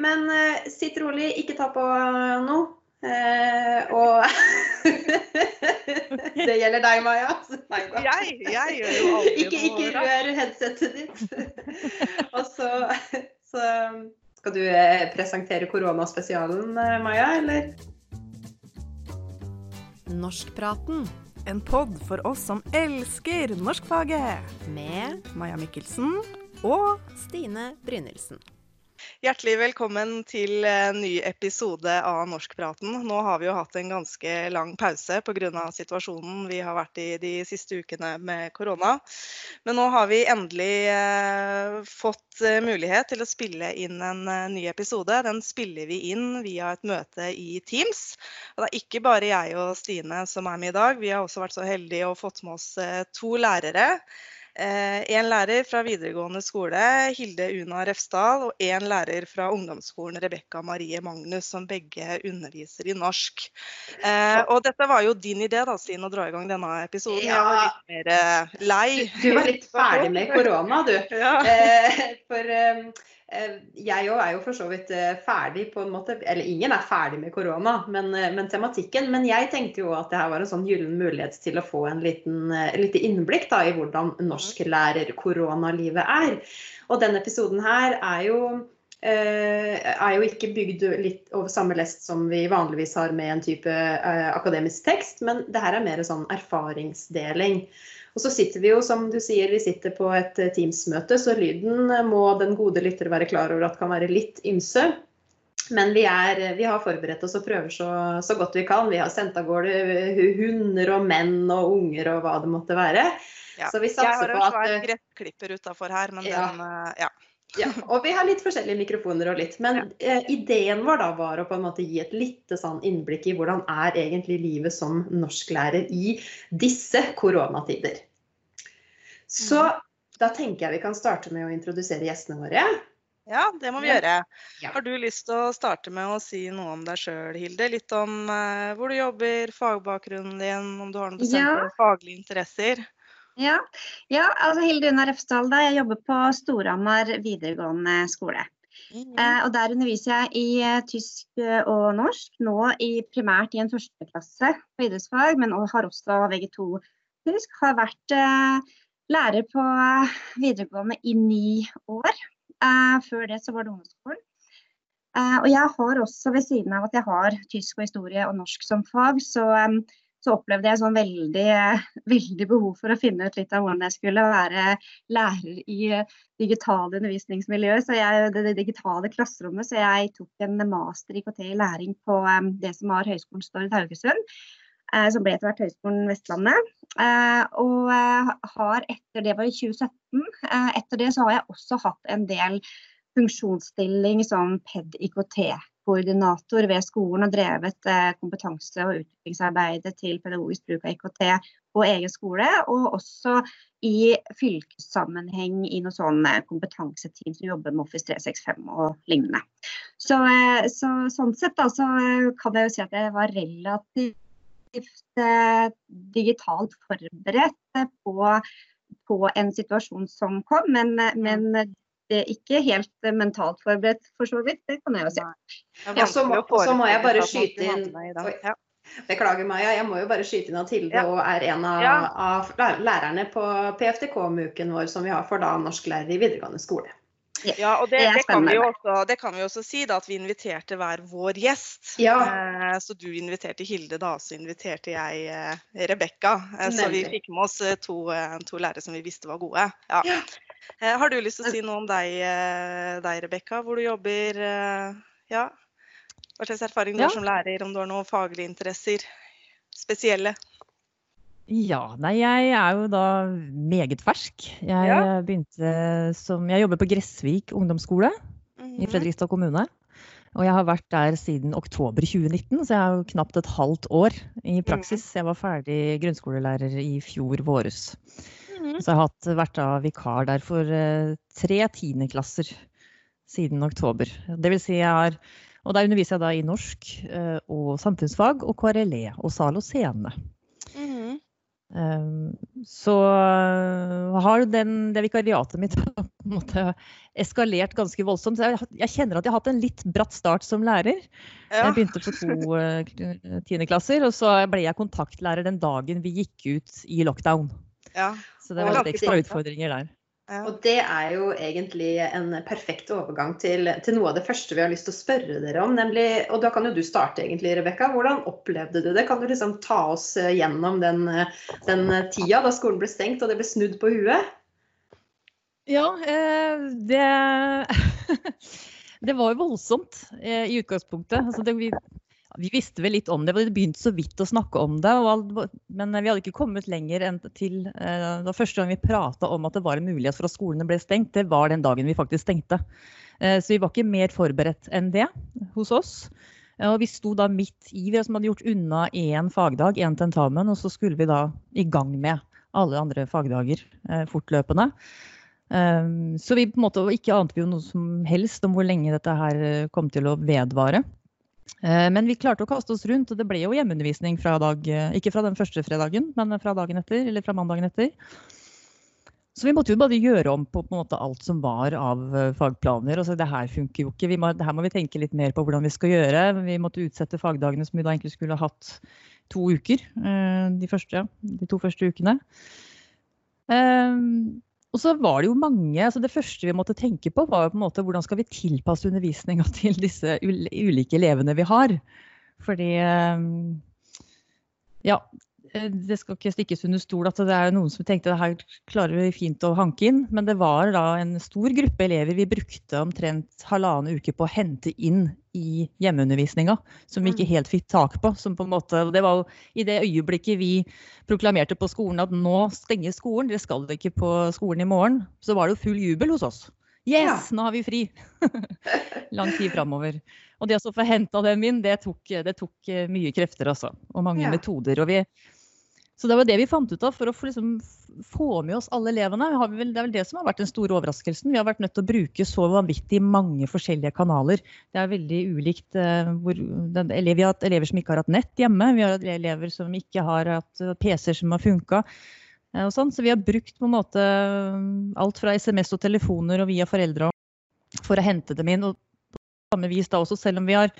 men uh, sitt rolig, ikke ta på noe. Uh, og Det gjelder deg, Maja. Jeg, jeg, gjør jo alltid ikke, ikke rør headsetet ditt. og så, så, skal du presentere koronaspesialen, Maja, eller? Norskpraten. En pod for oss som elsker norskfaget. Med Maja Mikkelsen og Stine Brynildsen. Hjertelig velkommen til en ny episode av Norskpraten. Nå har vi jo hatt en ganske lang pause pga. situasjonen vi har vært i de siste ukene med korona. Men nå har vi endelig eh, fått eh, mulighet til å spille inn en eh, ny episode. Den spiller vi inn via et møte i Teams. Og det er ikke bare jeg og Stine som er med i dag. Vi har også vært så heldige og fått med oss eh, to lærere. Eh, en lærer fra videregående skole, Hilde Una Refsdal, og en lærer fra ungdomsskolen, Rebekka Marie Magnus, som begge underviser i norsk. Eh, og dette var jo din idé, da, Stine, å dra i gang denne episoden. Ja. Jeg var litt mer eh, lei. Du, var litt ferdig med korona, du. Ja. for jeg òg er jo for så vidt eh, ferdig på en måte Eller ingen er ferdig med korona, men, eh, men tematikken. Men jeg tenkte jo at det her var en sånn gyllen mulighet til å få en liten, lite innblikk da, i hvordan norsklærer-koronalivet er. Og denne episoden her er jo er jo ikke bygd litt over samme lest som vi vanligvis har med en type akademisk tekst, men det her er mer sånn erfaringsdeling. Og så sitter vi jo, som du sier, vi sitter på et eh, Teams-møte, så lyden eh, må den gode lytter være klar over at kan være litt ymse. Men vi, er, eh, vi har forberedt oss og prøver så, så, godt vi kan. Vi har sendt av gårde hunder og menn og unger og hva det måtte være. Ja. Så vi satser på at Jeg har en svær gressklipper utafor her, men ja. den ja. Ja, og vi har litt forskjellige mikrofoner og litt. Men eh, ideen vår da var å på en måte gi et lite sånn innblikk i hvordan er egentlig livet som norsklærer i disse koronatider. Så mm. da tenker jeg vi kan starte med å introdusere gjestene våre. Ja, det må vi gjøre. Ja. Har du lyst til å starte med å si noe om deg sjøl, Hilde? Litt om eh, hvor du jobber, fagbakgrunnen din, om du har noen bestemte ja. faglige interesser? Ja, ja altså Hilde Unna Refsdal, da. Jeg jobber på Storhamar videregående skole. Mm. Eh, og Der underviser jeg i eh, tysk eh, og norsk, nå i, primært i en førsteklasse på idrettsfag, men har også VG2-tysk. Har vært eh, lærer på eh, videregående i ni år. Eh, før det så var det ungdomsskolen. og jeg har også ved siden av at jeg har tysk og historie og norsk som fag, så så opplevde jeg sånn veldig, veldig, behov for å finne ut litt av hvordan jeg skulle være lærer i digitale undervisningsmiljø, så jeg, det, digitale klasserommet. Så jeg tok en master IKT i læring på det som var Høgskolen Stord Haugesund. Uh, som ble etter hvert Høgskolen Vestlandet. Uh, og uh, har etter det var i 2017. etter det så har jeg også hatt en del funksjonsstilling som PED-IKT koordinator ved skolen og drevet eh, kompetanse- og utviklingsarbeidet til pedagogisk bruk av IKT på egen skole, og også i fylkessammenheng i noen sånne kompetanseteam som jobber med Office 365 og lignende. Så, eh, så sånn sett da, så kan jeg jo si at jeg var relativt eh, digitalt forberedt på, på en situasjon som kom, men, men ikke helt eh, mentalt forberedt, for så vidt. Det kan jeg jo si. Ja, så, må, så må jeg bare skyte inn Beklager, Maja. Jeg må jo bare skyte inn at Hilde ja. er en av, ja. av, lærerne på PFTK-muken vår som vi har for da norsklærere i videregående skole. Ja, og det, det, kan også, det, kan vi også, si, da, at vi inviterte hver vår gjest. Ja. Eh, så du inviterte Hilde, da, så inviterte jeg eh, Rebekka. Eh, så vi fikk med oss to, to, lærere som vi visste var gode. Ja. ja. Har du lyst til å si noe om deg, deg Rebekka, hvor du jobber? Ja. Hva slags erfaring du har som lærer, om du har noen faglige interesser spesielle? Ja, nei, jeg er jo da meget fersk. Jeg ja. begynte som Jeg jobber på Gressvik ungdomsskole mm -hmm. i mhm. Fredrikstad kommune. Og jeg har vært der siden oktober 2019, så jeg har jo knapt et halvt år i praksis. Mhm. Jeg var ferdig grunnskolelærer i fjor våres. Mm. Så jeg har hatt, vært da vikar der for uh, tre tiendeklasser siden oktober. Det vil si jeg har Og der underviser jeg da i norsk uh, og samfunnsfag og KRLE og sal og scene. Ehm, så har den, det vikariatet mitt på en måte eskalert ganske voldsomt. Jeg, jeg, kjenner at jeg har hatt en litt bratt start som lærer. Ja. Jeg begynte på to uh, tiendeklasser, og så ble jeg kontaktlærer den dagen vi gikk ut i lockdown. Ja. Så det var litt ekstra utfordringer der. Og det er jo egentlig en perfekt overgang til, til, noe av det første vi har lyst til å spørre dere om. Nemlig, og da kan jo du starte egentlig, Rebekka. Hvordan opplevde du det? Kan du liksom ta oss eh, gjennom den, eh, den tida da skolen ble stengt og det ble snudd på huet? Ja, eh, det Det var jo voldsomt i utgangspunktet. Altså det, vi, vi visste vel litt om det, vi begynte så vidt å snakke om det. men vi hadde ikke kommet lenger enn til eh, Det første gang vi prata om at det var en mulighet for at skolene ble stengt. Det var den dagen vi faktisk stengte. Eh, så vi var ikke mer forberedt enn det hos oss. Eh, og vi sto da midt i Vi som hadde gjort unna én fagdag, én tentamen, og så skulle vi da i gang med alle andre fagdager fortløpende. Så vi på en måte ikke ante jo noe som helst om hvor lenge dette her kom til å vedvare. Eh, men vi klarte å kaste oss rundt, og det ble jo hjemmeundervisning fra dag eh, Ikke fra den første fredagen, men fra dagen etter, eller fra mandagen etter. Så vi måtte jo bare gjøre om på, på alt som var av fagplaner. og så det her funker jo ikke. Må, det her må vi tenke litt mer på hvordan vi skal gjøre. Vi måtte utsette fagdagene som vi da egentlig skulle ha hatt to uker. De, første, de to første ukene. Og så var det jo mange altså Det første vi måtte tenke på, var på en måte hvordan skal vi tilpasse undervisninga til disse ulike elevene vi har. Fordi eh, ja, det skal ikke stikkes under stol at det er noen som tenkte at her klarer vi fint å hanke inn. Men det var da en stor gruppe elever vi brukte omtrent halvannen uke på å hente inn i hjemmeundervisninga. Som vi ikke mm. helt fikk tak på. Som på en måte, det var i det øyeblikket vi proklamerte på skolen at nå stenger skolen, dere skal ikke på skolen i morgen, så var det jo full jubel hos oss. Yes, nå har vi fri! Lang tid framover. Og det å få henta dem inn, det tok, det tok mye krefter, altså. Og mange ja. metoder. Og vi, så det var det vi fant ut av for å få, liksom, få med oss alle elevene. Vel, det er vel det som har vært den store overraskelsen. Vi har vært nødt til å bruke så vanvittig mange forskjellige kanaler. Det er veldig ulikt. Uh, hvor, den, vi har hatt elever som ikke har hatt nett hjemme. Vi har hatt elever som ikke har hatt eh, PC-er som har funka. Uh, sånn. Så vi har brukt på en måte alt fra SMS og telefoner og via foreldre for å hente dem inn. Og på samme vis da også, selv om vi har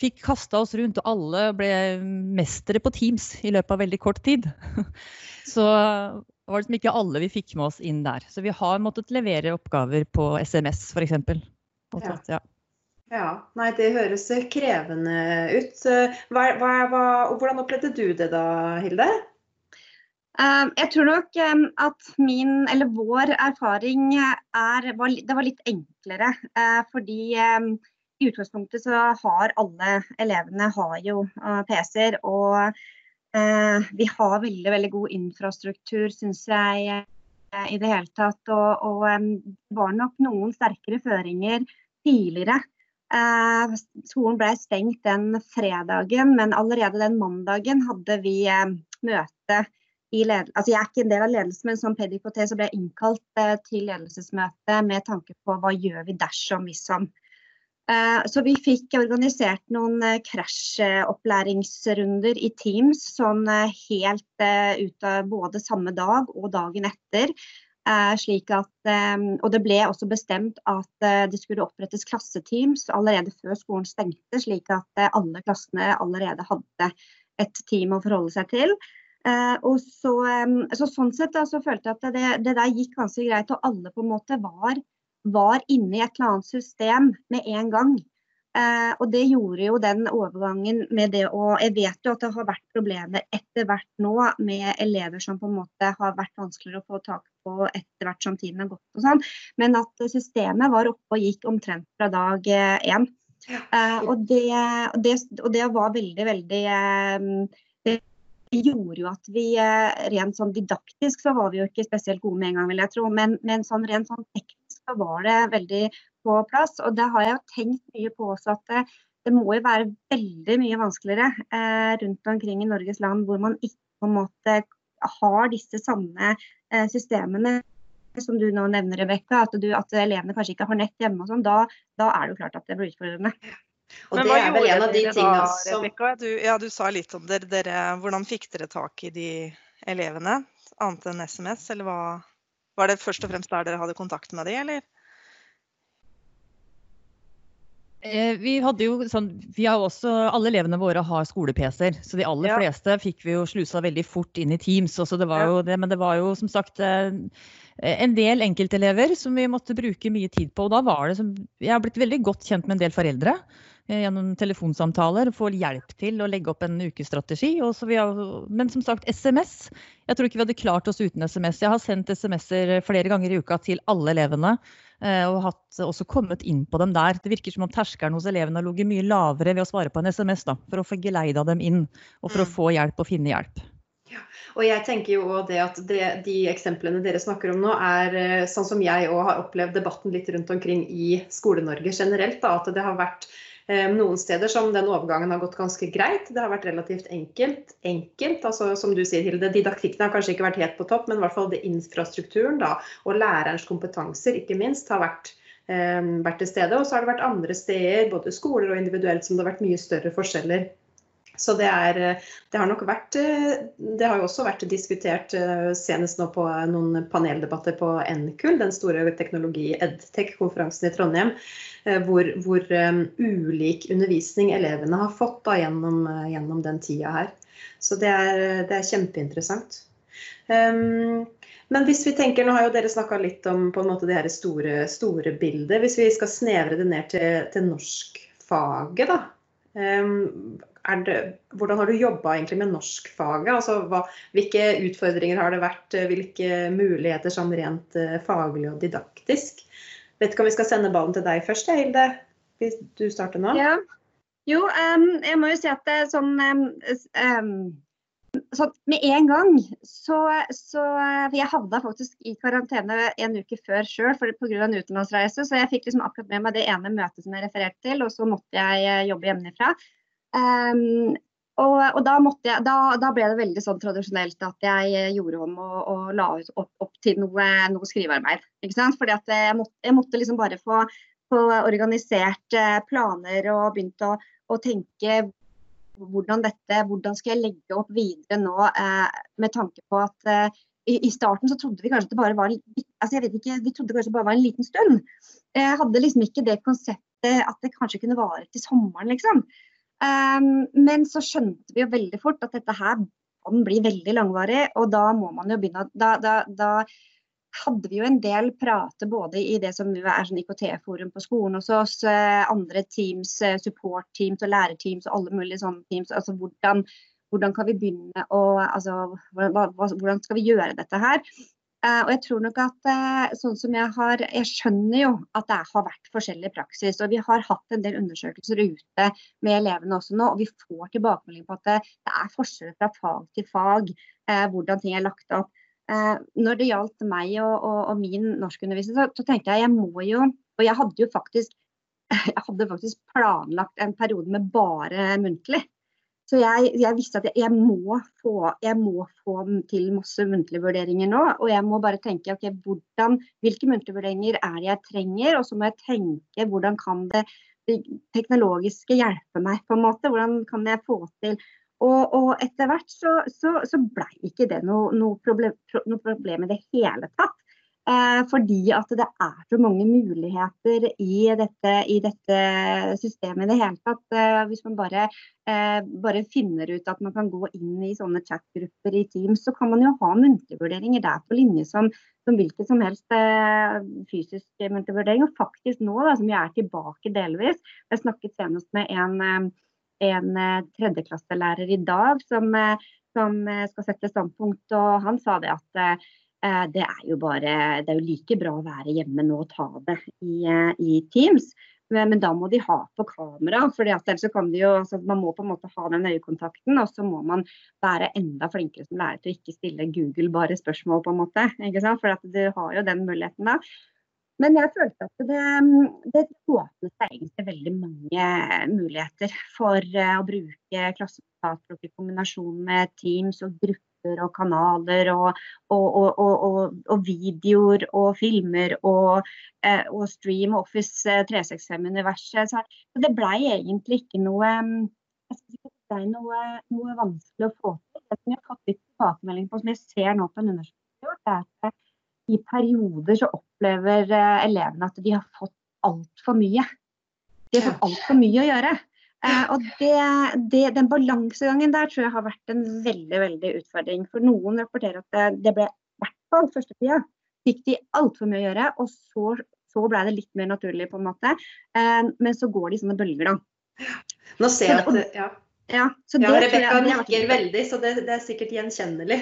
fikk kasta oss rundt, og alle ble mestere på Teams i løpet av veldig kort tid. Så det var liksom ikke alle vi fikk med oss inn der. Så vi har måttet levere oppgaver på SMS f.eks. Ja. ja. ja. Nei, det høres krevende ut. Hva, hva, hva, hvordan opplevde du det da, Hilde? Uh, jeg tror nok um, at min, eller vår erfaring er var, Det var litt enklere. Uh, fordi i utgangspunktet så har alle elevene har jo uh, PC-er. Og uh, vi har veldig, veldig god infrastruktur, syns jeg, uh, i det hele tatt. Og, og det var nok noen sterkere føringer tidligere. skolen ble stengt den fredagen, men allerede den mandagen hadde vi møte i ledelse. Altså jeg er ikke en del av ledelsen, men som PDKT så ble jeg innkalt til ledelsesmøte med tanke på hva gjør vi dersom, hvis som. Eh, så vi fikk organisert noen eh, krasjopplæringsrunder i Teams sånn eh, helt ut av både samme dag og dagen etter. At, og det ble også bestemt at det skulle opprettes klasseteams allerede før skolen stengte, slik at alle klassene allerede hadde et team å forholde seg til. og så, så Sånn sett da, så følte jeg at det, det der gikk ganske greit, og alle på en måte var var inne i et eller annet system med en gang. Eh, og det gjorde jo den overgangen med det å Jeg vet jo at det har vært problemer etter hvert nå med elever som på en måte har vært vanskeligere å få tak på etter hvert som tiden har gått og sånn. Men at systemet var oppe og gikk omtrent fra dag én. Eh, og, det, og, det, og, det, var veldig, veldig eh, det gjorde jo at vi eh, rent sånn didaktisk så var vi jo ikke spesielt gode med en gang, vil jeg tro. Men, men sånn rent sånn teknisk så var det veldig på plass. Og det har jeg jo tenkt mye på også at det, det må jo være veldig mye vanskeligere eh, rundt omkring i Norges land hvor man ikke på en måte har disse samme eh, systemene som du nå nevner, Rebekka, at, at, elevene kanskje ikke har nett hjemme og sånn, da, da, er det jo klart at det blir utfordrende. Og Men hva gjorde dere da, Rebekka? Du, ja, du sa litt om dere, dere. Hvordan fikk dere tak i de elevene, annet enn SMS, eller hva? Var det først og fremst der dere hadde kontakt med dem, eller? Eh, vi hadde jo sånn, vi har også, Alle elevene våre har skole-PC-er, så de aller ja. fleste fikk vi jo slusa veldig fort inn i Teams. Også det var ja. jo det, men det var jo som sagt eh, en del enkeltelever som vi måtte bruke mye tid på. og da var det som, Jeg har blitt veldig godt kjent med en del foreldre eh, gjennom telefonsamtaler. Få hjelp til å legge opp en ukestrategi. men som sagt, SMS. Jeg tror ikke vi hadde klart oss uten SMS. Jeg har sendt SMS-er flere ganger i uka til alle elevene. Eh, og hatt, også kommet inn på dem der. Det virker som om terskelen hos elevene har ligget mye lavere ved å svare på en SMS da, for å få geleida dem inn, og for mm. å få hjelp og finne hjelp. Og jeg tenker jo også det at det, De eksemplene dere snakker om nå, er eh, sånn som jeg òg har opplevd debatten litt rundt omkring i Skole-Norge generelt. Da, at det har vært Ehm, noen steder som den overgangen har gått ganske greit. Det har vært relativt enkelt. enkelt, altså Som du sier, Hilde, didaktikken har kanskje ikke vært helt på topp, men i hvert fall det infrastrukturen da, og lærerens kompetanser ikke minst har vært, eh, vært til stede. Og så har det vært andre steder, både skoler og individuelt, som det har vært mye større forskjeller. Så det, er, det, har nok vært Det har jo også vært diskutert eh, senest nå på noen paneldebatter på NKUL, den store teknologi-edtech-konferansen i Trondheim, eh, hvor, hvor ulik undervisning elevene har fått da, gjennom, gjennom, den tida her. Så det er, det er kjempeinteressant. Um, men hvis vi tenker, nå har jo dere snakka litt om på en måte det her store, store bildet. Hvis vi skal snevre det ned til, til norskfaget, da. Um, det, hvordan har du jobba med norskfaget? Altså, hvilke utfordringer har det vært? Hvilke muligheter sånn rent uh, faglig og didaktisk? Vet ikke om vi skal sende ballen til deg først, Hilde? Hvis du starter nå. Ja. Jo, um, jeg må jo si at det er sånn um, så med en gang så, så Jeg havna faktisk i karantene en uke før sjøl pga. en utenlandsreise. Så jeg fikk liksom akkurat med meg det ene møtet som jeg refererte til, og så måtte jeg eh, jobbe hjemmefra. Um, og, og da, jeg, da, da, ble det veldig sånn tradisjonelt at jeg eh, gjorde om og, og la ut opp, opp til noe, noe, skrivearbeid. Ikke sant? Fordi at jeg måtte, jeg måtte liksom bare få, få, organisert eh, planer og begynt å, å, tenke hvordan dette, hvordan skal jeg legge opp videre nå eh, med tanke på at eh, i, starten så trodde vi kanskje at det bare var altså jeg vet ikke, vi trodde kanskje bare var en liten stund. Jeg hadde liksom ikke det konseptet at det kanskje kunne vare til sommeren, liksom. Um, men så skjønte vi jo veldig fort at dette her kan bli veldig langvarig, og da må man jo begynne da, da, da hadde vi jo en del prate både i det som er sånn IKT-forum på skolen hos oss, eh, andre teams, eh, support-teams og lærerteams og alle mulige sånne teams. altså hvordan, hvordan kan vi begynne å altså, Hvordan skal vi gjøre dette her? Uh, og jeg tror nok at uh, sånn som jeg har Jeg skjønner jo at det har vært forskjellig praksis. Og vi har hatt en del undersøkelser ute med elevene også nå. Og vi får tilbakemelding på at det, det er forskjeller fra fag til fag uh, hvordan ting er lagt opp. når det gjaldt meg og, og, og min norskundervisning, så, så tenkte jeg jeg må jo Og jeg hadde jo faktisk jeg hadde faktisk planlagt en periode med bare muntlig. Så jeg, jeg, visste at jeg må, få, jeg må, få, til masse muntlige vurderinger nå. Og jeg må bare tenke ok, hvordan, hvilke muntlige vurderinger er det jeg trenger? Og så må jeg tenke hvordan kan det, det teknologiske hjelpe meg, på en måte. Hvordan kan jeg få til og, og etter hvert så, så, så blei ikke det noe, noe, problem, noe problem i det hele tatt. Eh, fordi at det er så mange muligheter i dette, i dette systemet i det hele tatt. Eh, hvis man bare, eh, bare, finner ut at man kan gå inn i sånne chatgrupper i Teams, så kan man jo ha muntlige der på linje som, som hvilken som helst fysisk muntlig vurdering. Og faktisk nå da, som jeg er tilbake delvis. Jeg snakket senest med en, en tredjeklasselærer i dag som, som skal sette standpunkt, og han sa det at det er jo bare Det er jo like bra å være hjemme nå og ta det i, eh, i Teams. Men, men, da må de ha på kamera. for ellers kan de jo, altså Man må på en måte ha den øyekontakten, og så må man være enda flinkere som lærer til å ikke stille Google bare spørsmål, på en måte. ikke sant? For du har jo den muligheten da. Men jeg følte at det, det åpnet seg egentlig veldig mange muligheter for uh, å bruke klassekontater i kombinasjon med Teams og grupper og kanaler og, og, og, og videoer og filmer og, eh, stream Office 365-universet. Så det blei egentlig ikke noe, det ble noe, noe vanskelig å få til. Det som jeg har fått litt tilbakemelding på som jeg ser nå på en undersøkelse, er at i perioder så opplever eh, elevene at de har fått altfor mye. De har fått altfor mye å gjøre. Eh, og det, det, Den balansegangen der tror jeg har vært en veldig veldig utfordring. For noen rapporterer at det, det ble i hvert fall første tida fikk de altfor mye å gjøre, og så, så ble det litt mer naturlig, på en måte. Eh, men så går de i sånne bølger, da. Nå ser jeg at ja. Ja, ja Rebekka nikker veldig, så det, det er sikkert gjenkjennelig.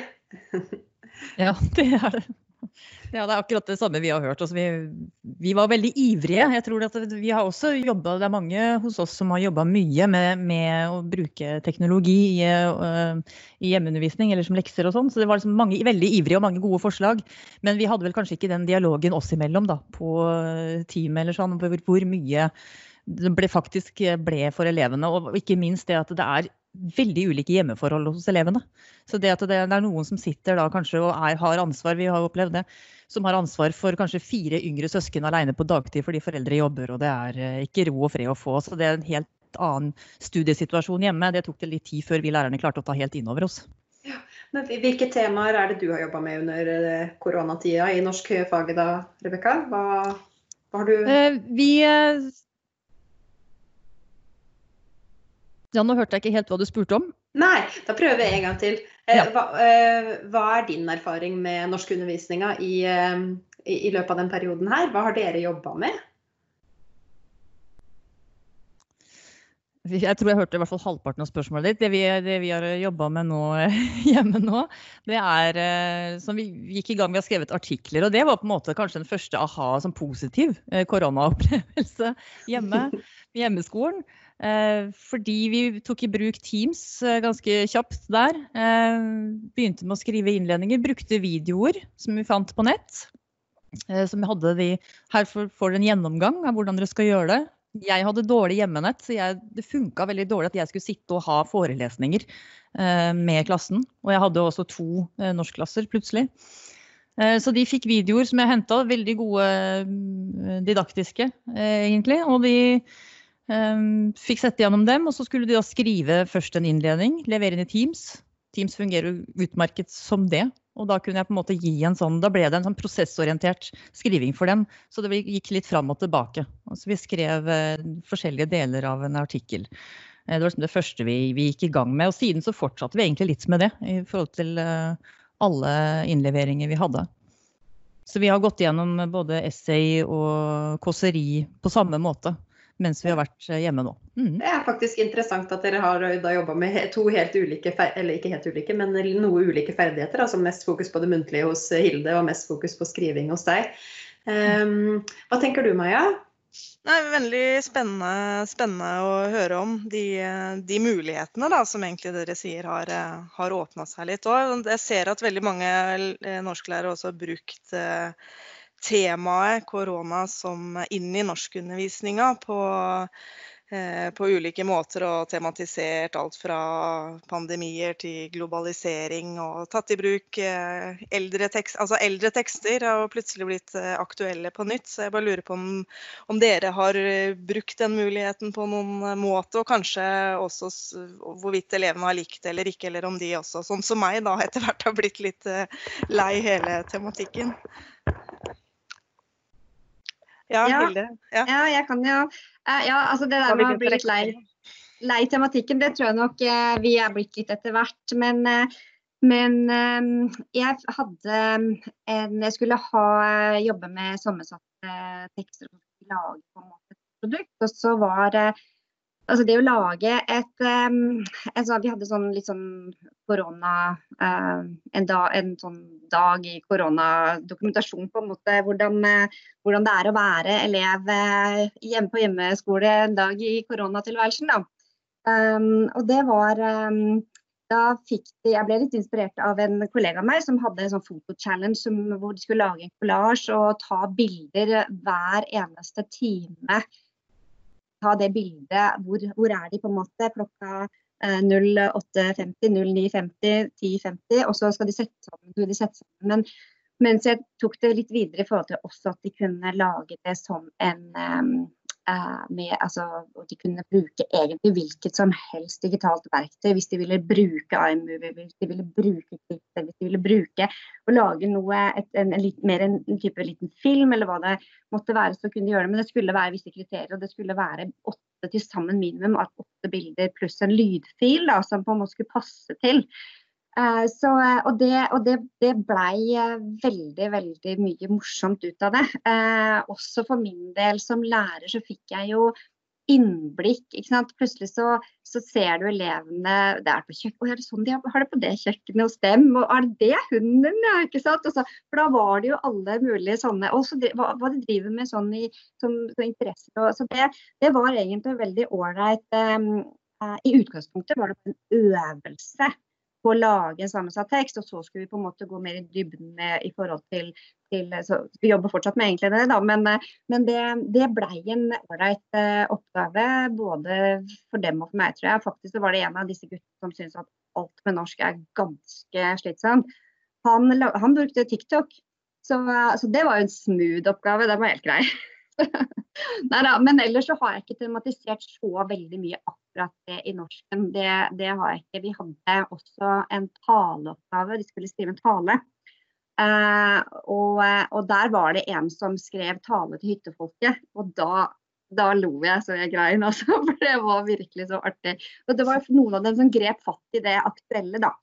ja, det er det. Ja, det er akkurat det samme vi har hørt. Altså, vi, vi, var veldig ivrige. Jeg tror at vi har også jobbet, Det er mange hos oss som har jobba mye med, med, å bruke teknologi i, uh, i, hjemmeundervisning eller som lekser og sånn. Så det var liksom mange veldig ivrige og mange gode forslag. Men vi hadde vel kanskje ikke den dialogen oss imellom da, på teamet eller sånn, hvor, hvor mye det ble faktisk ble for elevene. Og ikke minst det at det er veldig ulike hjemmeforhold hos elevene. Så det at det er noen som sitter da kanskje og er, har ansvar, vi har opplevd det, som har ansvar for kanskje fire yngre søsken alene på dagtid fordi foreldre jobber og det er eh, ikke ro og fred å få. Så det er en helt annen studiesituasjon hjemme. Det tok det litt tid før vi lærerne klarte å ta helt inn over oss. Ja, men Hvilke temaer er det du har jobba med under eh, koronatida i norsk fag da, Rebekka? Hva, hva, har du eh, Vi Ja, nå hørte jeg ikke helt hva du spurte om. Nei, da prøver jeg en gang til. Eh, hva, eh, hva er din erfaring med norskundervisninga i, eh, i, i løpet av den perioden her? Hva har dere jobba med? Jeg tror jeg hørte i hvert fall halvparten av spørsmålet ditt. Det vi, det vi har jobba med nå, hjemme nå, det er som Vi gikk i gang med å skrevet artikler, og det var på en måte kanskje den første aha som positiv koronaopplevelse hjemme. Hjemmeskolen. Eh, fordi vi tok i bruk Teams eh, ganske kjapt der. Eh, begynte med å skrive innledninger, brukte videoer som vi fant på nett. Som vi hadde de, her får dere en gjennomgang av hvordan dere skal gjøre det. Jeg hadde dårlig hjemmenett, så jeg, det funka veldig dårlig at jeg skulle sitte og ha forelesninger med klassen. Og jeg hadde også to norskklasser plutselig. Så de fikk videoer som jeg henta, veldig gode didaktiske, egentlig. Og de Um, fikk sette gjennom dem, og så skulle de da skrive først en innledning, levere inn i Teams. Teams fungerer utmerket som det. Og da kunne jeg på en måte gi en sånn, da ble det en sånn prosessorientert skriving for dem. Så det gikk litt fram og tilbake. Altså vi skrev uh, forskjellige deler av en artikkel. Uh, det var liksom det første vi, vi, gikk i gang med. Og siden så fortsatte vi egentlig litt med det i forhold til uh, alle innleveringer vi hadde. Så vi har gått gjennom både essay og kåseri på samme måte mens vi har vært eh, hjemme nå. Mm. Det er faktisk interessant at dere har eh, jobba med to helt ulike, eller ikke helt ulike, men noe ulike ferdigheter. Altså mest fokus på det muntlige hos eh, Hilde og mest fokus på skriving hos deg. Um, hva tenker du Maja? Nei, veldig spennende, spennende, å høre om de, de mulighetene da, som egentlig dere sier har, har åpna seg litt. Og jeg ser at veldig mange norsklærere også har brukt temaet korona som inn i norskundervisninga på, eh, på ulike måter og tematisert alt fra pandemier til globalisering og tatt i bruk eh, eldre, tekst, altså eldre tekster har plutselig blitt eh, aktuelle på nytt. Så jeg bare lurer på om, om dere har brukt den muligheten på noen måte, og kanskje også hvorvidt elevene har likt det eller ikke, eller om de også, sånn som meg, da etter hvert har blitt litt lei hele tematikken. Ja, Hilde. Ja. ja, jeg kan jo eh, Ja, altså det der med å bli litt lei, lei tematikken, det tror jeg nok eh, vi er blitt litt etter hvert. Men, eh, men jeg hadde en Jeg skulle ha jobbe med sammensatte tekster og lage på en måte et produkt. Og så var Altså det å lage et um, altså Vi hadde sånn litt sånn korona uh, en, da, en, sånn dag i koronadokumentasjon på en måte hvordan, uh, hvordan, det er å være elev uh, hjemme på hjemmeskole en dag i koronatilværelsen. Da. Um, og det var um, da fikk de, Jeg ble litt inspirert av en kollega av meg som hadde en sånn fotochallenge hvor de skulle lage en collage og ta bilder hver eneste time ta det bildet. Hvor, hvor, er de på en måte klokka 08.50, 09.50, 10.50, og så skal de sette sammen. De sette sammen. Men mens jeg tok det litt videre i forhold til også at de kunne lage det som en Eh, med, altså, de kunne bruke egentlig hvilket som helst digitalt verktøy hvis de ville bruke iMovie, hvis de ville bruke Clipper, hvis de ville bruke å lage noe, et, en, en, litt, mer en, type liten film eller hva det måtte være, så kunne de gjøre det. Men det skulle være visse kriterier, og det skulle være åtte til sammen minimum, åtte bilder pluss en lydfil da, som på en måte skulle passe til. Eh, så, eh, og det, og det, det blei eh, veldig, veldig mye morsomt ut av det. Også for min del som lærer så fikk jeg jo innblikk. ikke sant? Plutselig så, så ser du elevene det er på kjøkken, er det sånn de har, det på det kjøkkenet hos dem? Og er det det hunden? Ja, ikke sant? Så, for da var det jo alle mulige sånne. Og hva, hva, de driver med sånn i som, som interesser. Så det, det, var egentlig veldig ålreit. Um, uh, I utgangspunktet var det en øvelse på å lage en sammensatt tekst, og så skulle vi på en måte gå mer i dybden med, i forhold til, til Vi jobber fortsatt med egentlig det, da, men, men det, det blei en ålreit uh, oppgave både for dem og for meg, tror jeg. Faktisk så var det en av disse guttene som syntes at alt med norsk er ganske slitsomt. Han, han brukte TikTok, så, så, det var jo en smooth oppgave. Det var helt grei. Neida, men ellers så har jeg ikke tematisert så veldig mye akkurat det i norsken. Det, det har jeg ikke. Vi hadde også en taleoppgave, de skulle skrive en tale. Uh, og, og, der var det en som skrev tale til hyttefolket. Og da, da lo jeg så jeg grein, altså. For det var virkelig så artig. Og det var noen av dem som grep fatt i det aktuelle, da.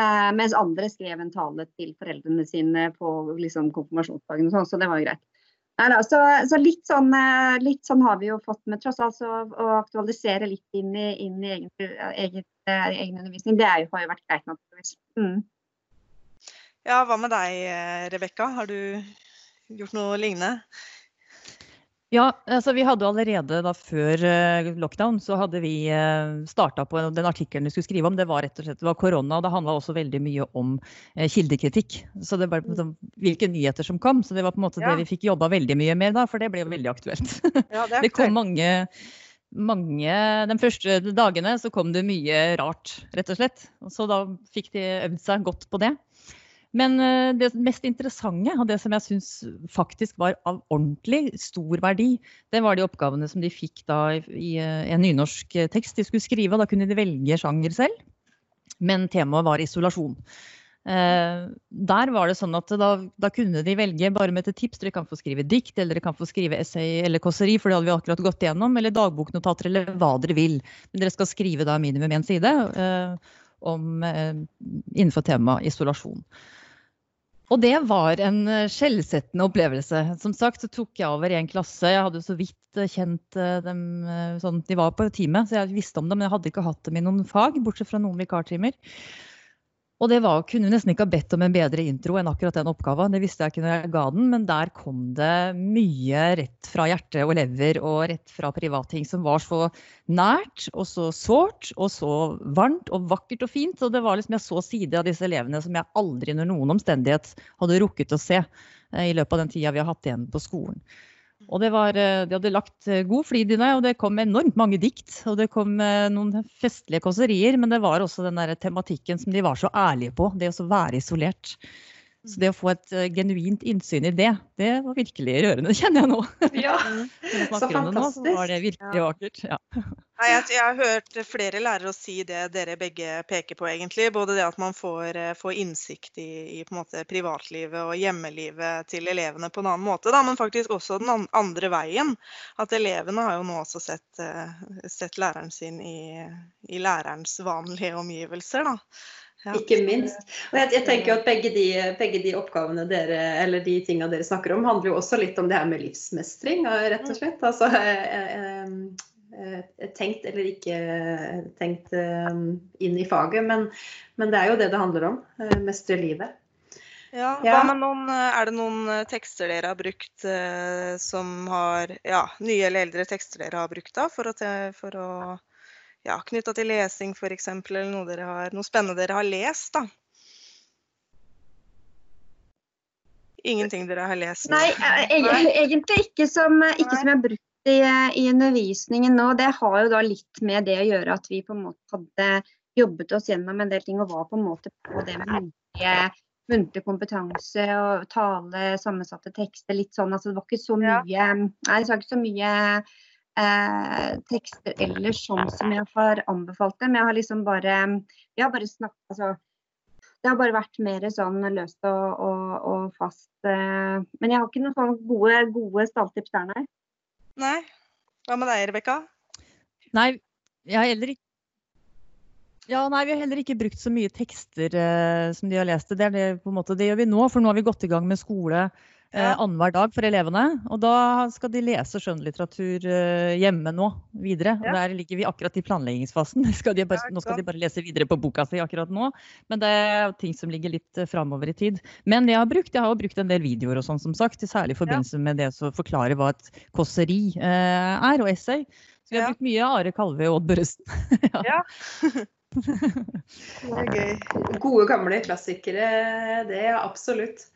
Uh, mens andre skrev en tale til foreldrene sine på liksom, konfirmasjonsdagen og sånn, så det var jo greit. Nei, så, så litt, sånn, eh, litt, sånn, har vi jo fått med tross alt å aktualisere litt inn i, inn i egen, egen, eh, egen, undervisning. Det jo, har jo vært greit naturligvis. Mm. Ja, hva med deg Rebekka, har du gjort noe lignende? Ja, altså vi hadde allerede da før eh, lockdown så hadde vi eh, starta på den artikkelen vi skulle skrive om. Det var rett og slett det var korona, og det handla også veldig mye om eh, kildekritikk. Så det var liksom, hvilke nyheter som kom. Så det var på en måte ja. det vi fikk jobba veldig mye med da, for det ble jo veldig aktuelt. Ja, det, det, kom mange, mange De første dagene så kom det mye rart, rett og slett. Så da fikk de øvd seg godt på det. Men eh, det mest interessante, og det som jeg syns faktisk var av ordentlig stor verdi, det var de oppgavene som de fikk da i eh, en nynorsk tekst de skulle skrive. og Da kunne de velge sjanger selv, men temaet var isolasjon. Eh, der var det sånn at da, da, kunne de velge bare med et tips. Dere kan få skrive dikt, eller dere kan få skrive essay eller kåseri, for det hadde vi akkurat gått gjennom. Eller dagboknotater, eller hva dere vil. Men dere skal skrive da minimum én side eh, om, eh, innenfor temaet isolasjon. Og det var en eh, skjellsettende opplevelse. Som sagt så tok jeg over i en klasse. Jeg hadde så vidt eh, kjent eh, dem sånn, De var på teamet, så jeg visste om dem, men jeg hadde ikke hatt dem i noen fag, bortsett fra noen vikartimer. Og det var, kunne nesten ikke ha bedt om en bedre intro enn akkurat den oppgaven. Det visste jeg ikke når jeg ga den, men der kom det mye rett fra hjerte og lever og rett fra privatting som var så nært og så sårt og så varmt og vakkert og fint. Og det var liksom, jeg så sider av disse elevene som jeg aldri under noen omstendighet hadde rukket å se eh, i løpet av den tida vi har hatt igjen på skolen. Og var, eh, de hadde lagt eh, god flid i det, og det kom enormt mange dikt. Og det kom eh, noen festlige kåserier, men det var også den der tematikken som de var så ærlige på. Det å være isolert. Så det å få et uh, genuint innsyn i det, det var virkelig rørende, kjenner jeg nå. Ja, så fantastisk. Nå, så var det virkelig ja. vakkert. Ja. Nei, jeg, jeg, har hørt flere lærere si det dere begge peker på, egentlig. Både det at man får, eh, får innsikt i, i måte, privatlivet og hjemmelivet til elevene på en annen måte, da, men faktisk også den andre veien. At elevene har jo nå også sett, uh, sett læreren sin i, i lærerens vanlige omgivelser. da. Ja. Ikke minst. Og jeg, jeg tenker at begge de, begge de, oppgavene dere, eller de tinga dere snakker om, handler jo også litt om det her med livsmestring, rett og slett. Altså eh, eh, eh, tenkt eller ikke tenkt inn i faget, men, men, det er jo det det handler om. Mestre livet. Ja, ja. Noen, er det noen tekster dere har brukt som har Ja, nye eller eldre tekster dere har brukt da, for å, for å ja, knytta til lesing f.eks., eller noe, har, noe, spennende dere har lest, da? Ingenting dere har lest? Nei, egentlig ikke som, ikke som jeg har brukt i, i, undervisningen nå. Det har jo da litt med det å gjøre at vi på en måte hadde jobbet oss gjennom en del ting og var på en måte på det med muntlige, muntlig kompetanse og tale, sammensatte tekster, litt sånn. Altså det var ikke så mye Nei, det var ikke så mye eh, tekster ellers sånn som jeg har anbefalt dem. Jeg har liksom bare Jeg har bare snakket altså, det har bare vært mer sånn løst og, og, og fast. Eh, men jeg har ikke noen sånne gode, gode stalltips der, nei. Nei. Hva med deg, Rebekka? Nei, jeg har heller ikke ja, nei, Vi har heller ikke brukt så mye tekster eh, som de har lest. Det, det, måte, det, gjør vi nå, for nå har vi gått i gang med skole eh, annenhver dag for elevene. Og da skal de lese skjønnlitteratur eh, hjemme nå videre. Ja. Der ligger vi akkurat i planleggingsfasen. Skal bare, nå skal de bare lese videre på boka si akkurat nå. Men det er ting som ligger litt eh, framover i tid. Men jeg har brukt, jeg har brukt en del videoer og sånn, som sagt. Særlig i forbindelse ja. med det å forklare hva et kåseri eh, er, og essay. Så vi har ja. brukt mye Are Kalve og Odd Børresen. ja. det er gøy. Gode, gamle klassikere, det er absolutt.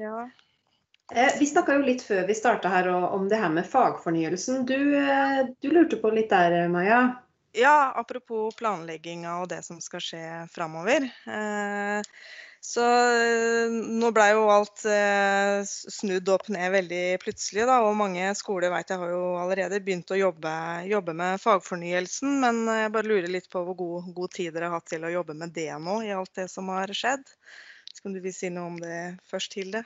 Ja. Eh, vi snakka jo litt før vi starta her om det her med fagfornyelsen. Du, eh, du, lurte på litt der, Maja? Ja, apropos planlegginga og det som skal skje framover. Eh, så eh, nå blei jo alt eh, snudd opp ned veldig plutselig, da. Og mange skoler vet jeg har jo allerede begynt å jobbe, jobbe med fagfornyelsen. Men jeg bare lurer litt på hvor god, god tid dere har hatt til å jobbe med det nå, i alt det som har skjedd. Skal du vil si noe om det først, Hilde?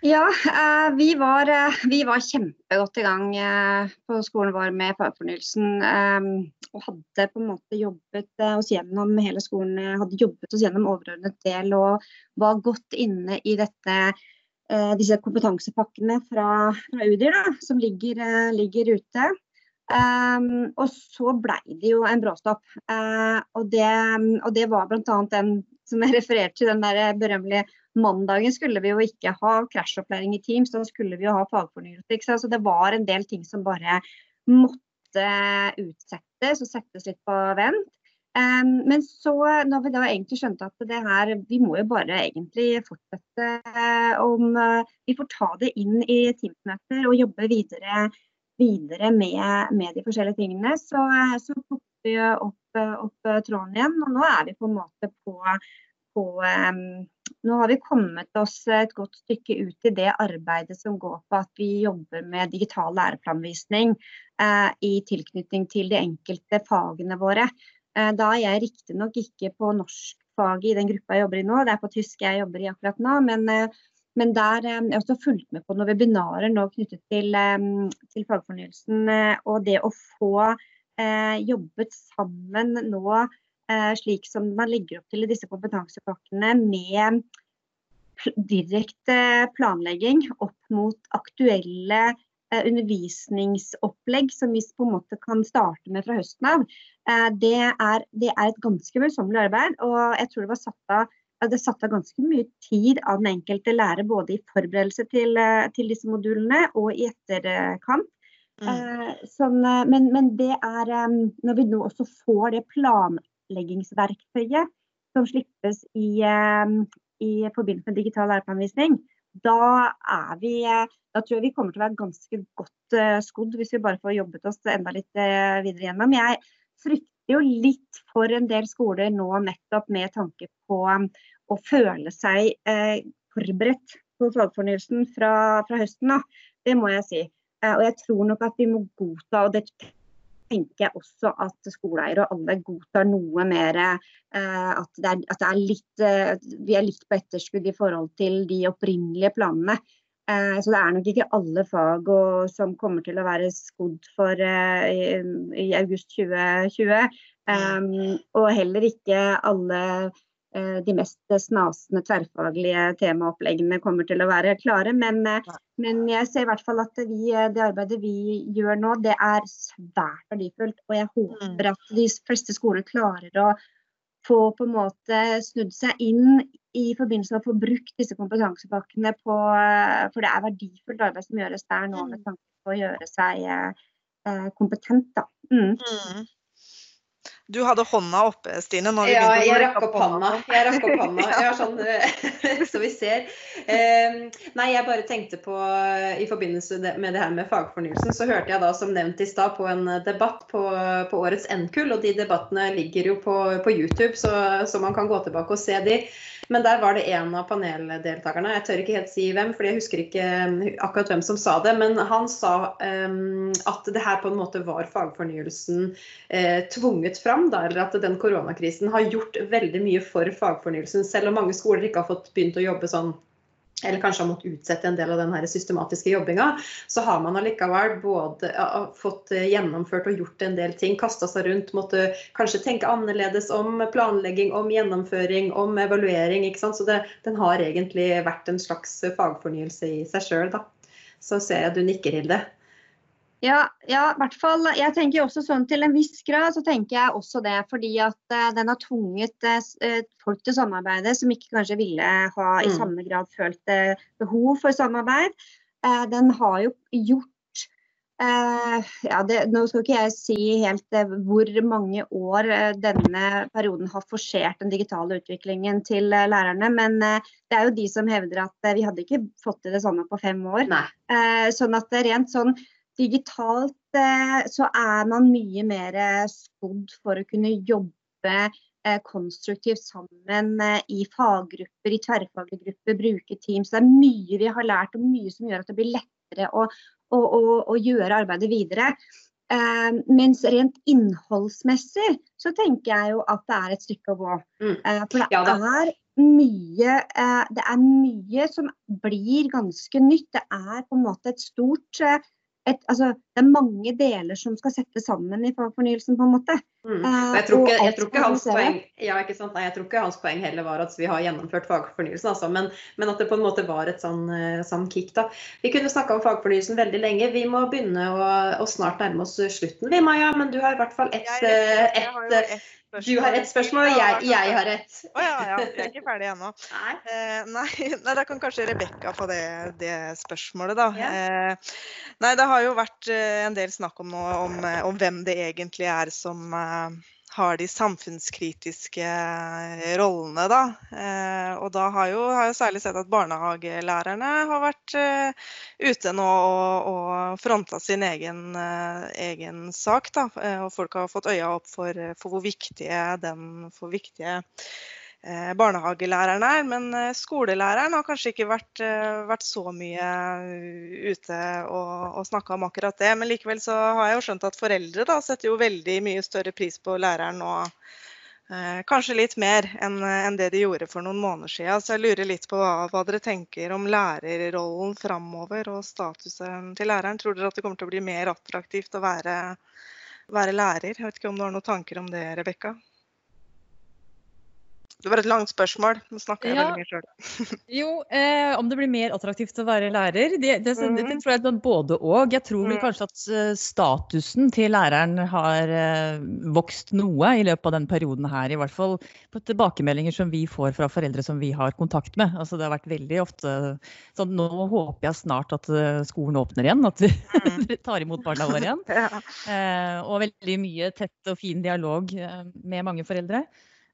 Ja, eh, vi var, eh, vi var, kjempegodt i gang eh, på skolen vår med fagfornyelsen. Og hadde på en måte jobbet oss gjennom hele skolen, hadde jobbet oss gjennom overordnet del og var godt inne i dette, disse kompetansepakkene fra, fra UDIR da, som ligger, ligger ute. Um, og så blei det jo en bråstopp. Uh, og, det, og det var bl.a. den som jeg refererte til, den der berømmelige mandagen skulle vi jo ikke ha krasjopplæring i Teams, da skulle vi jo ha fagfornyelse. Så det var en del ting som bare måtte utsettes og settes litt på vent. Um, men så, når vi da egentlig skjønte at det her, vi må jo bare egentlig fortsette om uh, Vi får ta det inn i Teams-møter og jobbe videre, videre med, med, de forskjellige tingene. Så, så tok vi opp, opp tråden igjen, og nå er vi på en måte på, på um, nå har vi kommet oss et godt stykke ut i det arbeidet som går på at vi jobber med digital læreplanvisning uh, i tilknytning til de enkelte fagene våre. Uh, da er jeg riktignok ikke på norskfaget i den gruppa jeg jobber i nå, det er på tysk jeg jobber i akkurat nå. men uh, men der jeg har også fulgt med på noen webinarer nå knyttet til, til fagfornyelsen. Og det å få jobbet sammen nå Eh, slik som man legger opp til i disse kompetansepakkene, med direkte planlegging opp mot aktuelle eh, undervisningsopplegg som vi på en måte kan starte med fra høsten av. Eh, det er, det er et ganske møysommelig arbeid. og jeg tror det var satt av det satt av ganske mye tid av den enkelte lærer, både i forberedelse til, til disse modulene og i etterkant. Mm. Eh, sånn, men, men, det er Når vi nå også får det planleggingsverktøyet som slippes i, i forbindelse med digital læreplanvisning, da, vi, da tror jeg vi kommer til å være ganske godt skodd hvis vi bare får jobbet oss enda litt videre gjennom. Jeg frykter jo litt for en del skoler nå nettopp med tanke på å føle seg forberedt på fagfornyelsen fra, fra høsten av. Det må jeg si. Og jeg tror nok at vi må godta, og det tenker jeg også at skoleeiere og alle godtar noe mer eh, at, det er, at det er litt, eh, vi er litt på etterskudd i forhold til de opprinnelige planene. Eh, så det er nok ikke alle fag og, som kommer til å være skodd for eh, i, i, august 2020. Um, og heller ikke alle Eh, de mest snasende tverrfaglige temaoppleggene kommer til å være klare. Men, eh, men, jeg ser i hvert fall at vi, eh, det arbeidet vi gjør nå, det er svært verdifullt. Og jeg håper mm. at de fleste skoler klarer å få på en måte snudd seg inn i forbindelse med å få brukt disse kompetansepakkene på For det er verdifullt arbeid som gjøres der nå med mm. tanke på å gjøre seg kompetent. Da. Mm. Du hadde hånda oppe, Stine. Ja, jeg rakk opp hånda. Jeg rakk opp hånda. Ja, sånn, så vi ser. Um, nei, jeg bare tenkte på I forbindelse med det her med fagfornyelsen, så hørte jeg da som nevnt i stad på en debatt på, på årets NKUL. Og de debattene ligger jo på, på YouTube, så, så, man kan gå tilbake og se de. Men der var det en av paneldeltakerne, jeg tør ikke helt si hvem, fordi jeg husker ikke akkurat hvem som sa det, men han sa um, at det her på en måte var fagfornyelsen uh, tvunget fram, da, eller at den koronakrisen har gjort veldig mye for fagfornyelsen, selv om mange skoler ikke har fått begynt å jobbe sånn eller kanskje har måttet utsette en del av den systematiske jobbinga, så har man allikevel både fått eh, gjennomført og gjort en del ting. Kasta seg rundt, måtte kanskje tenke annerledes om planlegging, om gjennomføring, om evaluering. ikke sant? Så det, den har egentlig vært en slags fagfornyelse i seg sjøl. Så ser jeg du nikker, Hilde. Ja, ja, i hvert fall. Jeg tenker også sånn Til en viss grad så tenker jeg også det. Fordi at uh, den har tvunget uh, folk til samarbeide som ikke kanskje ville ha i mm. samme grad følt uh, behov for samarbeid. den har jo gjort ja, det, Nå skal ikke jeg si helt hvor mange år denne perioden har forsert den digitale utviklingen til lærerne, men det er jo de som hevder at vi hadde ikke fått til det samme på fem år. sånn at rent sånn digitalt eh, så er man mye mer skodd for å kunne jobbe eh, konstruktivt sammen eh, i faggrupper, i tverrfaglige grupper, bruke Teams. Det er mye vi har lært og mye som gjør at det blir lettere å, å, å, å gjøre arbeidet videre. Uh, mens rent innholdsmessig så tenker jeg jo at det er et stykke å gå. Mm. Uh, for det, ja, er mye, uh, det er mye som blir ganske nytt. Det er på en måte et stort et, altså, det er mange deler som skal settes sammen i fagfornyelsen, på en måte. Mm. Jeg, tror ikke, jeg, tror hans poeng, ja. Nei, jeg tror ikke hans poeng heller var at vi har gjennomført fagfornyelsen, altså, men, men, at det på en måte var et sånn, eh, sånn kick. da. Vi kunne snakka om fagfornyelsen veldig lenge. Vi må begynne å, å snart nærme oss slutten, vi Maja. Men du har i hvert fall ett et, du har ett spørsmål, og jeg, jeg har ett. Å oh, ja, ja. Vi er ikke ferdige ennå. Nei. Eh, nei, nei, da kan kanskje Rebekka få det, det, spørsmålet, da. Ja. Eh, nei, det har jo vært eh, en del snakk om, noe, om, eh, om hvem det egentlig er som eh, har de samfunnskritiske eh, rollene, da. Eh, og da har jo, har jeg særlig sett at barnehagelærerne har vært eh, ute nå og, og fronta sin egen, eh, egen, sak. Da. Eh, og folk har fått øya opp for, for hvor viktige den for viktige Eh, barnehagelæreren er. Men eh, skolelæreren har kanskje ikke vært, eh, vært så mye ute og, og snakka om akkurat det. Men likevel så har jeg jo skjønt at foreldre da setter jo veldig mye større pris på læreren nå. Eh, kanskje litt mer enn en det de gjorde for noen måneder siden. Så jeg lurer litt på hva, hva dere tenker om lærerrollen framover og statusen til læreren. Tror dere at det kommer til å bli mer attraktivt å være, være lærer? Jeg vet ikke om du har noen tanker om det, Rebekka? Det var et langt spørsmål. Nå snakker jeg ja. veldig mye sjøl. jo, eh, om det blir mer attraktivt å være lærer? Det, det, det, det mm. tror jeg er både og. Jeg tror vel mm. kanskje at eh, statusen til læreren har eh, vokst noe i løpet av den perioden her. I hvert fall på tilbakemeldinger som vi får fra foreldre som vi har kontakt med. Altså, det har vært veldig ofte sånn Nå håper jeg snart at eh, skolen åpner igjen. At vi mm. tar imot barna våre igjen. Eh, og veldig mye tett og fin dialog eh, med mange foreldre.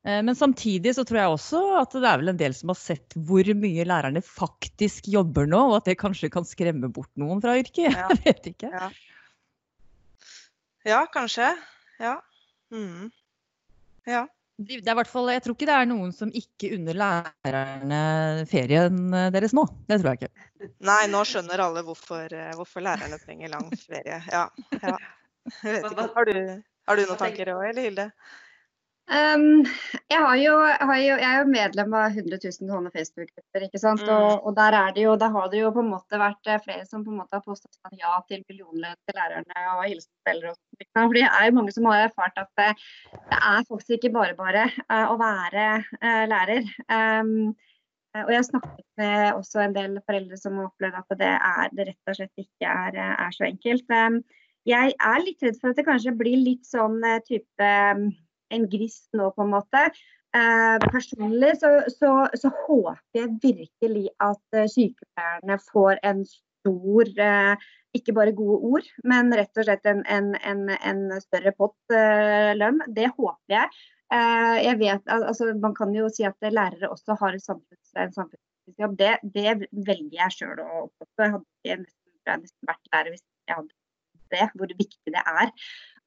Eh, men samtidig så tror jeg også at det er vel en del som har sett hvor mye lærerne faktisk jobber nå, og at det kanskje kan skremme bort noen fra yrket. Ja. Jeg vet ikke. Ja, ja kanskje. Ja. Mm. ja. Det er hvert fall, jeg tror ikke det er noen som ikke unner lærerne ferien deres nå. Det tror jeg ikke. Nei, nå skjønner alle hvorfor, eh, hvorfor lærerne trenger lang ferie. Ja. ja. Har, du, har du noen tanker òg, eller Hilde? Um, jeg, har jo, har jo, jeg er jo medlem av 100 000 sånne Facebook-grupper. ikke sant? Mm. Og, og, der er det jo, der har det jo på en måte vært eh, flere som på en måte har påstått sånn ja til millionlønn til lærerne og hilsen foreldre. Og sånt. For det er jo mange som har erfart at det, det er faktisk ikke bare bare uh, å være uh, lærer. Um, og jeg har snakket med også en del foreldre som har opplevd at det, er, det rett og slett ikke er, er så enkelt. Um, jeg er litt redd for at det kanskje blir litt sånn type en grist nå, på en måte. Eh, personlig så, så, så, håper jeg virkelig at uh, sykepleierne får en stor eh, Ikke bare gode ord, men rett og slett en, en, en, en større pott eh, lønn. Det håper jeg. Eh, jeg vet, altså, man kan jo si at lærere også har en samfunnsjobb. Det, det velger jeg sjøl å oppfatte. Jeg hadde nesten, nesten vært lærer hvis jeg hadde det, hvor viktig det er.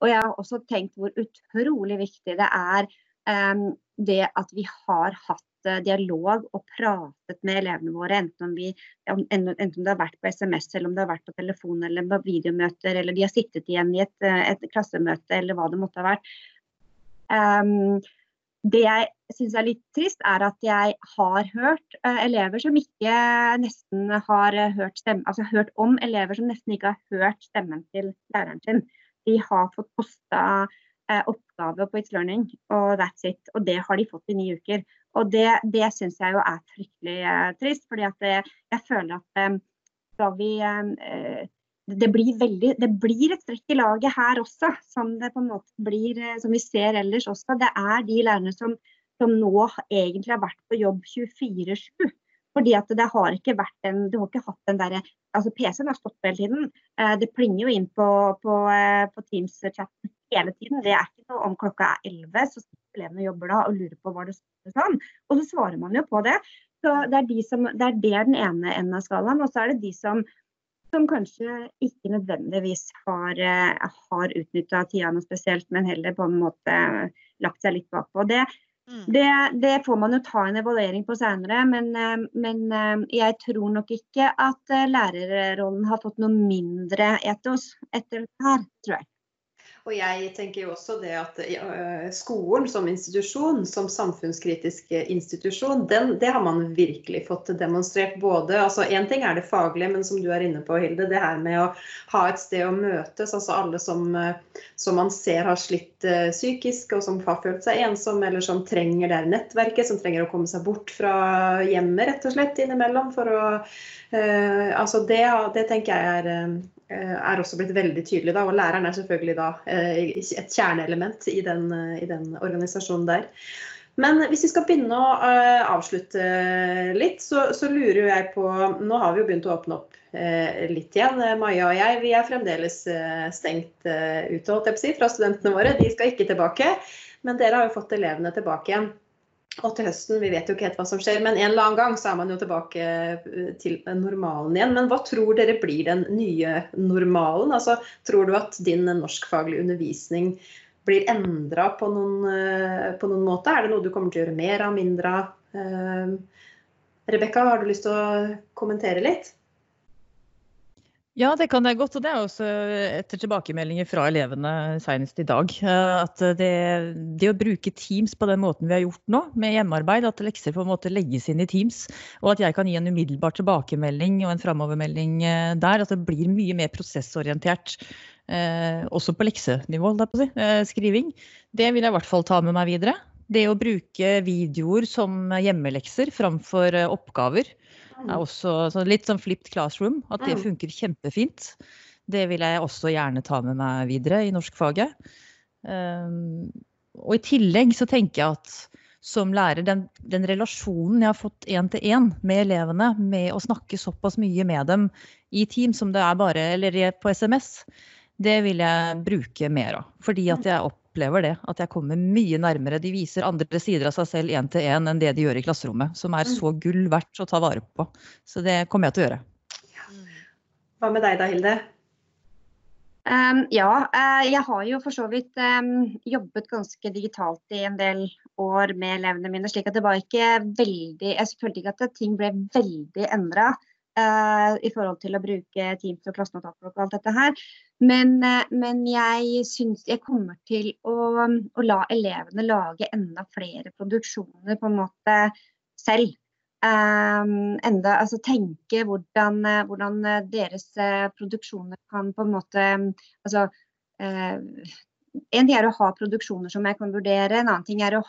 Og jeg har også tenkt hvor utrolig viktig det er um, det at vi har hatt dialog og pratet med elevene våre, enten om, vi, enten om, det har vært på SMS, eller om det har vært på telefon eller på videomøter, eller de har sittet igjen i et, et klassemøte, eller hva det måtte ha vært. Um, det jeg syns er litt trist, er at jeg har hørt uh, elever som ikke nesten har hørt stemme, altså hørt om elever som nesten ikke har hørt stemmen til læreren sin. De har fått posta eh, oppgave på It's Learning, og that's it. Og det har de fått i ni uker. Og det, det syns jeg jo er fryktelig eh, trist, fordi det, jeg føler at eh, da vi det blir, veldig, det blir et strekk i laget her også, som blir, eh, som vi ser ellers også. Det er de lærerne som, som nå egentlig har vært på jobb 24-7. Fordi at det har ikke vært en, Du har ikke hatt den derre altså PC-en har stått på hele tiden. Eh, det plinger jo inn på, på, eh, på Teams-chatten hele tiden. Det er ikke noe om klokka er 11, så sitter elevene og jobber da og lurer på hva det står sånn. Og så svarer man jo på det. Så det er, de som, det er, det den ene enden av skalaen. Og så er det de som som kanskje ikke nødvendigvis har, eh, har utnytta tida noe spesielt, men heller på en måte lagt seg litt bakpå. Det. Det, det får man jo ta en evaluering på senere, men, eh, men, eh, jeg tror nok ikke at lærerrollen har fått noe mindre etos etter det her, tror jeg. Og jeg tenker jo også det at skolen som institusjon, som samfunnskritisk institusjon, den, det har man virkelig fått demonstrert. Både, altså Én ting er det faglige, men som du er inne på, Hilde, det her med å ha et sted å møtes. altså Alle som, som man ser har slitt psykisk, og som har følt seg ensom, eller som trenger det nettverket, som trenger å komme seg bort fra hjemmet rett og slett innimellom. for å uh, altså det, det tenker jeg er Eh, er også blitt veldig tydelig. Da, og læreren er selvfølgelig da eh, et kjerneelement i den, eh, i den organisasjonen der. Men hvis vi skal begynne å avslutte litt, så, så, lurer jeg på Nå har vi jo begynt å åpne opp litt igjen. Maja og jeg vi er fremdeles stengt ute fra studentene våre. De skal ikke tilbake. Men dere har jo fått elevene tilbake igjen. Og til høsten, vi vet jo ikke helt hva som skjer, men en eller annen gang så er man jo tilbake eh, til normalen igjen. Men hva tror dere blir den nye normalen? Altså, tror du at din norskfaglige undervisning blir endra på, eh, på, noen måte? Er det noe du kommer til å gjøre mer av, mindre av? Eh, Rebekka, har du lyst til å kommentere litt? Ja, det kan jeg godt. Og det er også etter tilbakemeldinger fra elevene senest i dag. Eh, at det, det, å bruke Teams på den måten vi har gjort nå, med hjemmearbeid, at lekser på en måte legges inn i Teams, og at jeg kan gi en umiddelbar tilbakemelding og en framovermelding eh, der, at det blir mye mer prosessorientert. Eh, også på leksenivå, si, skriving. Det vil jeg i hvert fall ta med meg videre. Det å bruke videoer som hjemmelekser framfor oppgaver er også så litt sånn flipped classroom. At det funker kjempefint. Det vil jeg også gjerne ta med meg videre i norskfaget. Um, og i tillegg så tenker jeg at som lærer, den, den relasjonen jeg har fått én til én med elevene, med å snakke såpass mye med dem i team som det er bare, eller på SMS, det vil jeg bruke mer av. Fordi at jeg opp, opplever det. At jeg kommer mye nærmere. De viser andre sider av seg selv én til én en det de gjør i klasserommet. Som er så gull verdt å ta vare på. Så det kommer jeg til å gjøre. Hva med deg da, Hilde? Um, ja, uh, jeg har jo for så vidt um, jobbet ganske digitalt i en del år med elevene mine. slik at det var ikke veldig Jeg følte ikke at ting ble veldig endra uh, i forhold til å bruke Teams og klassenotater og alt dette her. Men, uh, men jeg syns jeg kommer til å, å, la elevene lage enda flere produksjoner på en måte selv. Um, enda, altså tenke hvordan, hvordan deres produksjoner kan på en måte altså, en ting er å ha produksjoner som jeg kan vurdere, en annen ting er å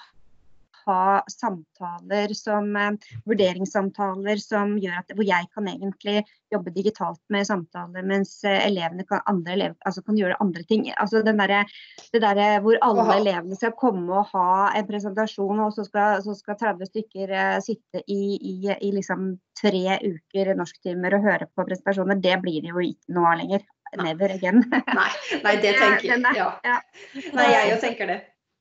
ha samtaler som eh, vurderingssamtaler som gjør at hvor jeg kan egentlig jobbe digitalt med samtaler, mens eh, elevene kan, elever, altså kan gjøre andre ting. Altså der, det derre hvor alle elevene skal komme og ha en presentasjon, og så skal, så skal 30 stykker uh, sitte i, i, i, liksom tre uker norsktimer og høre på presentasjoner, det blir det jo ikke noe av lenger. Never again. nei, nei, det tenker jeg. Ja. Nei, jeg jo tenker det.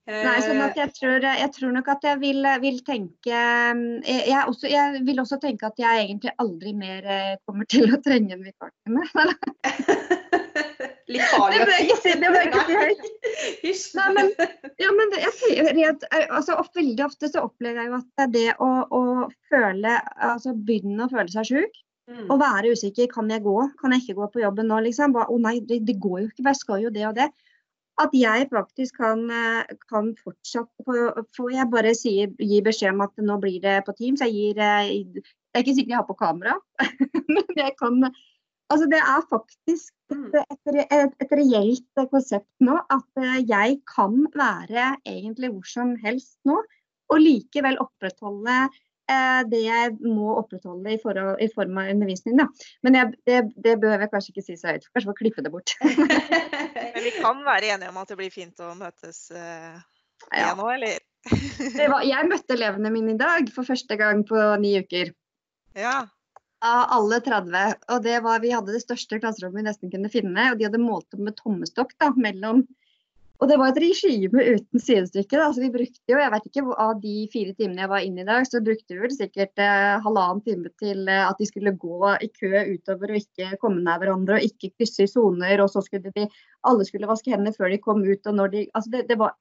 Nei, sånn at jeg tror, jeg tror nok at jeg vil, vil tenke jeg, jeg, også, jeg, vil også tenke at jeg egentlig aldri mer eh, kommer til å trenge en vikartime. Litt farlig å si. Det bør jeg ikke si høyt. Nei, men, ja, men det, jeg, altså, veldig ofte så opplever jeg jo at det å, å føle Altså begynne å føle seg sjuk, mm. være usikker. Kan jeg gå? Kan jeg ikke gå på jobben nå, liksom? Å oh, nei, det, det, går jo ikke, jeg skal jo det og det. At jeg faktisk kan, kan fortsatt Får jeg bare si, gi beskjed om at nå blir det på Teams. Jeg gir Jeg er ikke sikkert jeg har på kamera, men jeg kan Altså, det er faktisk mm. et, et, et, et, reelt konsept nå at eh, jeg kan være egentlig hvor som helst nå, og likevel opprettholde eh, det jeg må opprettholde i, forhold, i form av undervisning. Da. Men jeg, det, det bør jeg kanskje ikke si så høyt. Kanskje få klippe det bort. Men vi kan være enige om at det blir fint å møtes eh, igjen nå, eller? var, jeg møtte elevene mine i dag for første gang på ni uker. Ja av alle 30. Og det var, vi hadde det største klasserommet vi nesten kunne finne. Og de hadde målt opp med tommestokk da, mellom Og det var et regime uten sidestykke. Da. Så vi brukte jo, jeg vet ikke, av de fire timene jeg var inne i dag, så brukte vi vel sikkert eh, halvannen time til eh, at de skulle gå i kø utover og ikke komme nær hverandre og ikke krysse i soner. Og så skulle de Alle skulle vaske hendene før de kom ut. og når de, altså det, det var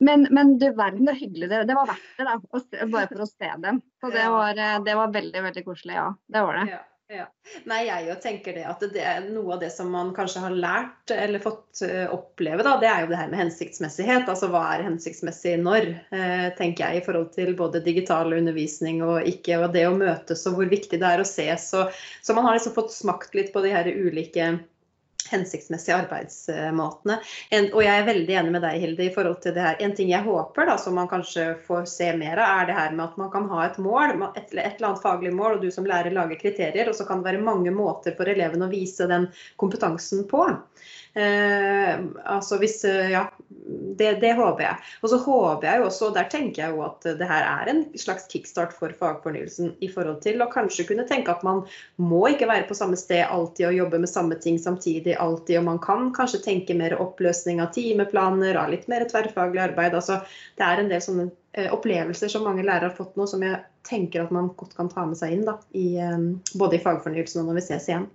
men, men du verden så hyggelig det, det var verdt det, da, bare for å se dem. Så det var, eh, det var veldig veldig koselig, ja. Det var det. Ja. Nei, jeg jo tenker det at det er noe av det som man kanskje har lært eller fått eh, oppleve, da, det er jo det her med hensiktsmessighet. Altså hva er hensiktsmessig når, eh, tenker jeg, i forhold til både digital undervisning og ikke, og det å møtes og hvor viktig det er å ses. Så, så man har liksom fått smakt litt på de her ulike hensiktsmessige arbeidsmåtene. En, og jeg er veldig enig med deg, Hilde, i forhold til det her. En ting jeg håper, da, som man kanskje får se mer av, er det her med at man kan ha et mål, et, et eller annet faglig mål, og du som lærer lager kriterier. Og så kan det være mange måter for elevene å vise den kompetansen på. Eh, altså hvis, eh, ja, det, det, håper jeg. Og så håper jeg jo også, der tenker jeg jo at det her er en slags kickstart for fagfornyelsen i forhold til å kanskje kunne tenke at man må ikke være på samme sted alltid og jobbe med samme ting samtidig alltid. Og man kan kanskje tenke mer oppløsning av timeplaner, av litt mer tverrfaglig arbeid. Altså, det er en del sånne opplevelser som mange lærere har fått nå, som jeg tenker at man godt kan ta med seg inn. da, i, um, Både i fagfornyelsen og når vi ses igjen.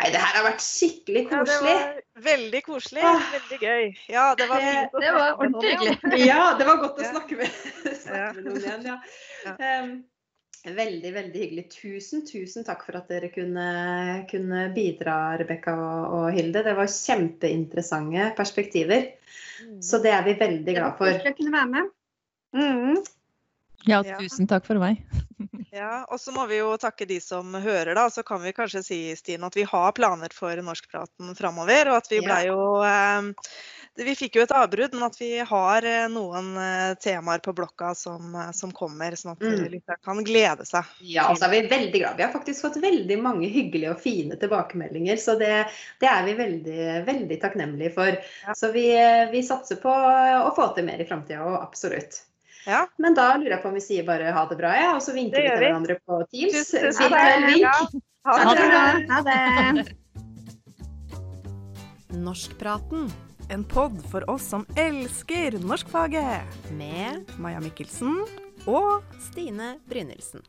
Nei, det her har vært skikkelig koselig. Ja, det var veldig koselig. Ah, veldig gøy. Ja, det var, det, det var ordentlig hyggelig. Ja, det var godt å snakke med, snakke med noen igjen. ja. Um, Veldig, veldig hyggelig. Tusen, tusen takk for at dere kunne, kunne bidra, Rebekka og, og, Hilde. Det var kjempeinteressante perspektiver. Mm. Så det er vi veldig glad for. Det var koselig å kunne være med. Mm. Ja, tusen takk for meg. ja, Og så må vi jo takke de som hører, da. Så kan vi kanskje si Stine, at vi har planer for norskpraten framover. Og at vi blei jo eh, Vi fikk jo et avbrudd, men at vi har eh, noen eh, temaer på blokka som, eh, som kommer, sånn at mm. lytterne kan glede seg. Ja, og så er vi veldig glad. Vi har faktisk fått veldig mange hyggelige og fine tilbakemeldinger. Så det, det er vi veldig, veldig takknemlige for. Ja. Så vi, vi satser på å få til mer i framtida, og absolutt. Ja. Men da lurer jeg på om vi sier bare ha det bra, ja, og så vinker vi til hverandre på Teams. Virtuell vink. Ha det. Ha det. Norskpraten. En pod for oss som elsker norskfaget. Med Maja Mikkelsen og Stine Brynildsen.